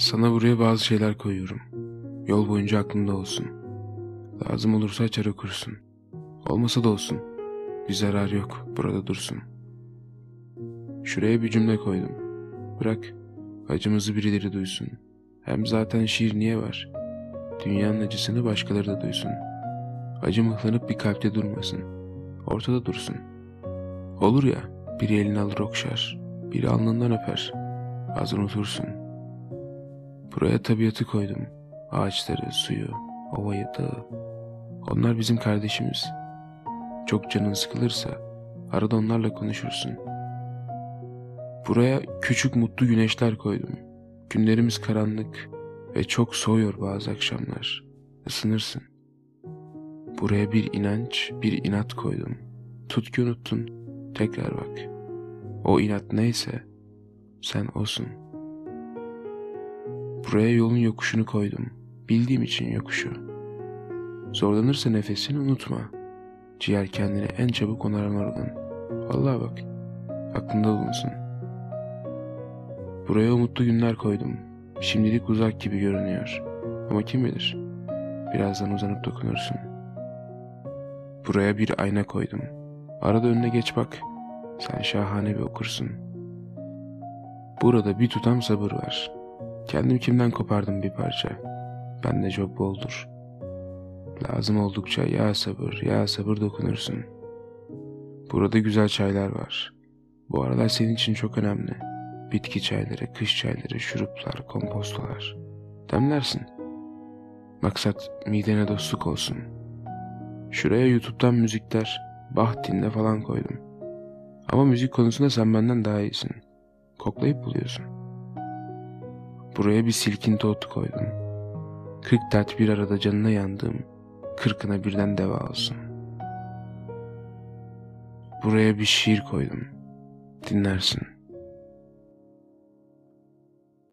Sana buraya bazı şeyler koyuyorum. Yol boyunca aklında olsun. Lazım olursa açar okursun. Olmasa da olsun. Bir zarar yok, burada dursun. Şuraya bir cümle koydum. Bırak, acımızı birileri duysun. Hem zaten şiir niye var? Dünyanın acısını başkaları da duysun. Acı mıhlanıp bir kalpte durmasın. Ortada dursun. Olur ya, biri elini alır okşar, biri alnından öper. Az unutursun. Buraya tabiatı koydum. Ağaçları, suyu, ovayı, dağı. Onlar bizim kardeşimiz. Çok canın sıkılırsa arada onlarla konuşursun. Buraya küçük mutlu güneşler koydum. Günlerimiz karanlık ve çok soğuyor bazı akşamlar. Isınırsın. Buraya bir inanç, bir inat koydum. Tut ki unuttun. Tekrar bak. O inat neyse sen olsun. Buraya yolun yokuşunu koydum. Bildiğim için yokuşu. Zorlanırsa nefesini unutma. Ciğer kendini en çabuk onaran organ. Vallahi bak. Aklında bulunsun. Buraya umutlu günler koydum. Şimdilik uzak gibi görünüyor. Ama kim bilir? Birazdan uzanıp dokunursun. Buraya bir ayna koydum. Arada önüne geç bak. Sen şahane bir okursun. Burada bir tutam sabır var. Kendim kimden kopardım bir parça. Bende çok boldur. Lazım oldukça ya sabır ya sabır dokunursun. Burada güzel çaylar var. Bu aralar senin için çok önemli. Bitki çayları, kış çayları, şuruplar, kompostolar. Demlersin. Maksat midene dostluk olsun. Şuraya YouTube'dan müzikler, bah dinle falan koydum. Ama müzik konusunda sen benden daha iyisin. Koklayıp buluyorsun. Buraya bir silkinti otu koydum. Kırk dert bir arada canına yandığım, kırkına birden deva olsun. Buraya bir şiir koydum. Dinlersin.